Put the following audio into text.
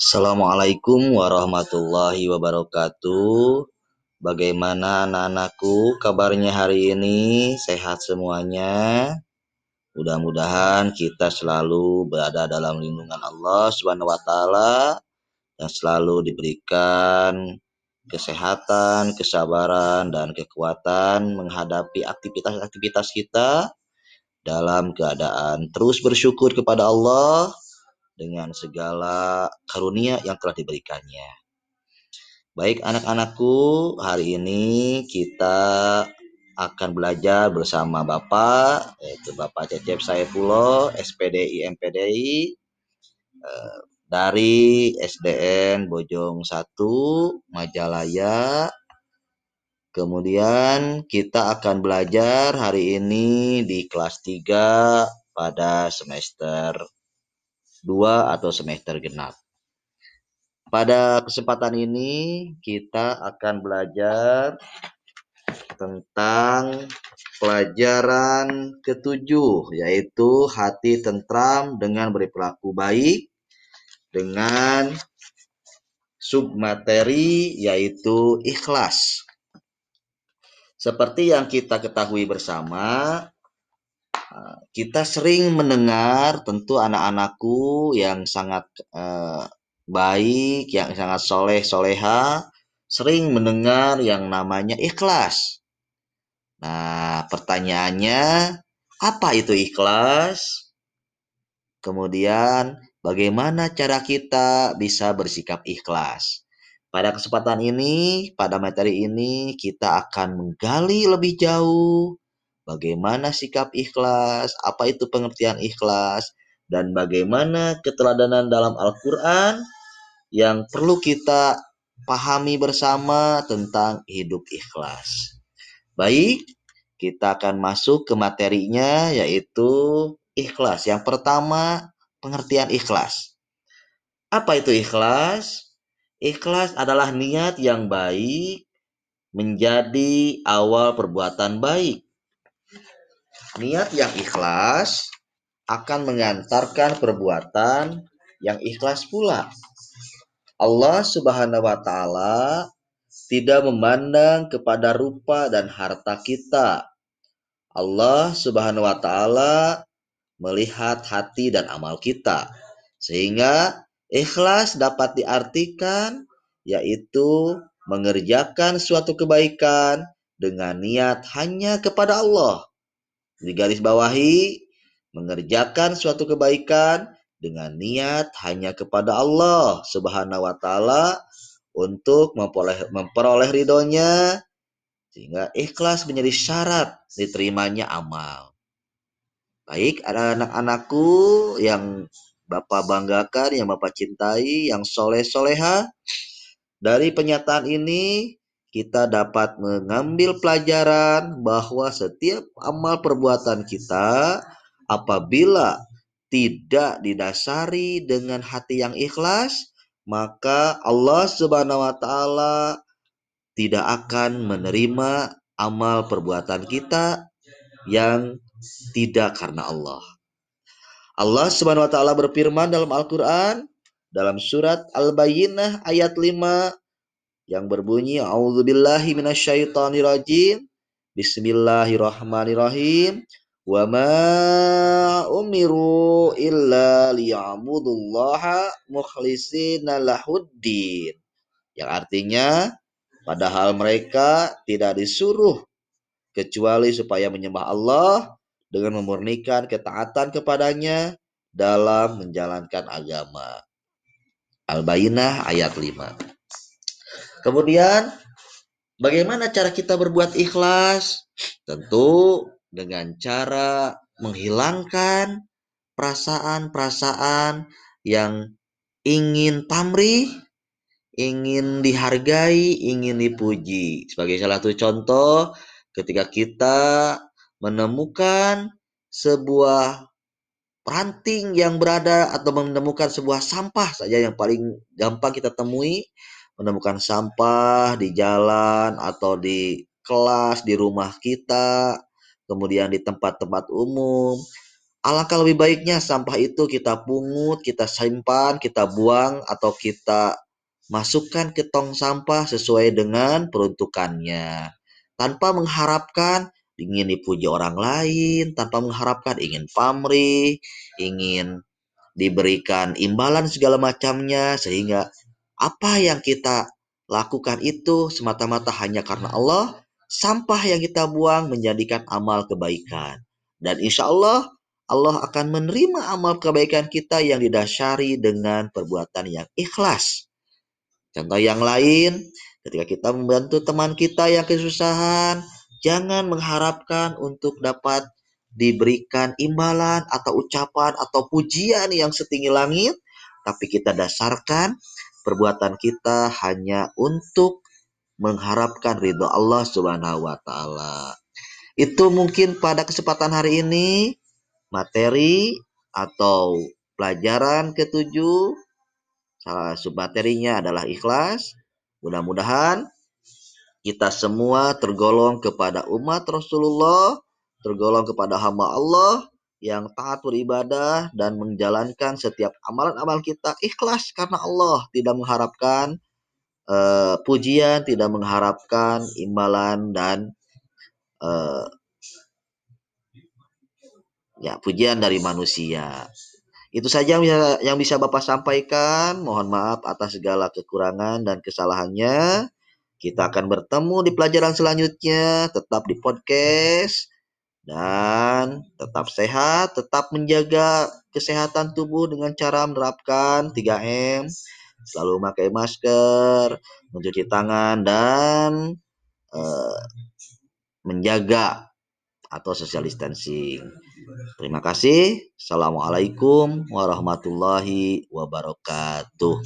Assalamualaikum warahmatullahi wabarakatuh. Bagaimana anak-anakku kabarnya hari ini? Sehat semuanya? Mudah-mudahan kita selalu berada dalam lindungan Allah Subhanahu wa taala dan selalu diberikan kesehatan, kesabaran dan kekuatan menghadapi aktivitas-aktivitas kita dalam keadaan terus bersyukur kepada Allah dengan segala karunia yang telah diberikannya. Baik anak-anakku, hari ini kita akan belajar bersama Bapak, yaitu Bapak Cecep Saifullah, SPDI MPDI, eh, dari SDN Bojong 1, Majalaya. Kemudian kita akan belajar hari ini di kelas 3 pada semester 2 atau semester genap. Pada kesempatan ini kita akan belajar tentang pelajaran ketujuh yaitu hati tentram dengan berperilaku baik dengan submateri yaitu ikhlas. Seperti yang kita ketahui bersama, kita sering mendengar tentu anak-anakku yang sangat eh, baik, yang sangat soleh soleha, sering mendengar yang namanya ikhlas. Nah, pertanyaannya, apa itu ikhlas? Kemudian, bagaimana cara kita bisa bersikap ikhlas? Pada kesempatan ini, pada materi ini, kita akan menggali lebih jauh bagaimana sikap ikhlas, apa itu pengertian ikhlas, dan bagaimana keteladanan dalam Al-Quran yang perlu kita pahami bersama tentang hidup ikhlas. Baik, kita akan masuk ke materinya yaitu ikhlas. Yang pertama, pengertian ikhlas. Apa itu ikhlas? Ikhlas adalah niat yang baik menjadi awal perbuatan baik. Niat yang ikhlas akan mengantarkan perbuatan yang ikhlas pula. Allah Subhanahu wa taala tidak memandang kepada rupa dan harta kita. Allah Subhanahu wa taala melihat hati dan amal kita. Sehingga ikhlas dapat diartikan yaitu mengerjakan suatu kebaikan dengan niat hanya kepada Allah. Di garis bawahi, mengerjakan suatu kebaikan dengan niat hanya kepada Allah Subhanahu wa taala untuk memperoleh memperoleh ridhonya sehingga ikhlas menjadi syarat diterimanya amal. Baik, ada anak-anakku yang Bapak banggakan, yang Bapak cintai, yang soleh-soleha. Dari penyataan ini, kita dapat mengambil pelajaran bahwa setiap amal perbuatan kita apabila tidak didasari dengan hati yang ikhlas, maka Allah Subhanahu wa taala tidak akan menerima amal perbuatan kita yang tidak karena Allah. Allah Subhanahu wa taala berfirman dalam Al-Qur'an dalam surat Al-Bayyinah ayat 5 yang berbunyi A'udzubillahi minasyaitonirrajim Bismillahirrahmanirrahim wa ma umiru illa liya'budullaha mukhlisina lahuddin yang artinya padahal mereka tidak disuruh kecuali supaya menyembah Allah dengan memurnikan ketaatan kepadanya dalam menjalankan agama. Al-Bayyinah ayat 5. Kemudian bagaimana cara kita berbuat ikhlas? Tentu dengan cara menghilangkan perasaan-perasaan yang ingin pamrih, ingin dihargai, ingin dipuji. Sebagai salah satu contoh, ketika kita menemukan sebuah ranting yang berada atau menemukan sebuah sampah saja yang paling gampang kita temui, menemukan sampah di jalan atau di kelas, di rumah kita, kemudian di tempat-tempat umum, alangkah lebih baiknya sampah itu kita pungut, kita simpan, kita buang atau kita masukkan ke tong sampah sesuai dengan peruntukannya. Tanpa mengharapkan ingin dipuji orang lain, tanpa mengharapkan ingin pamrih, ingin diberikan imbalan segala macamnya sehingga apa yang kita lakukan itu semata-mata hanya karena Allah sampah yang kita buang menjadikan amal kebaikan. Dan insya Allah Allah akan menerima amal kebaikan kita yang didasari dengan perbuatan yang ikhlas. Contoh yang lain ketika kita membantu teman kita yang kesusahan jangan mengharapkan untuk dapat diberikan imbalan atau ucapan atau pujian yang setinggi langit, tapi kita dasarkan perbuatan kita hanya untuk mengharapkan ridho Allah Subhanahu wa taala. Itu mungkin pada kesempatan hari ini materi atau pelajaran ketujuh salah satu materinya adalah ikhlas. Mudah-mudahan kita semua tergolong kepada umat Rasulullah tergolong kepada hamba Allah yang taat beribadah dan menjalankan setiap amalan-amalan kita ikhlas karena Allah tidak mengharapkan uh, pujian, tidak mengharapkan imbalan dan uh, ya pujian dari manusia. Itu saja yang bisa, yang bisa Bapak sampaikan. Mohon maaf atas segala kekurangan dan kesalahannya. Kita akan bertemu di pelajaran selanjutnya, tetap di podcast dan tetap sehat, tetap menjaga kesehatan tubuh dengan cara menerapkan 3M, selalu memakai masker, mencuci tangan dan uh, menjaga atau social distancing. Terima kasih. Assalamualaikum warahmatullahi wabarakatuh.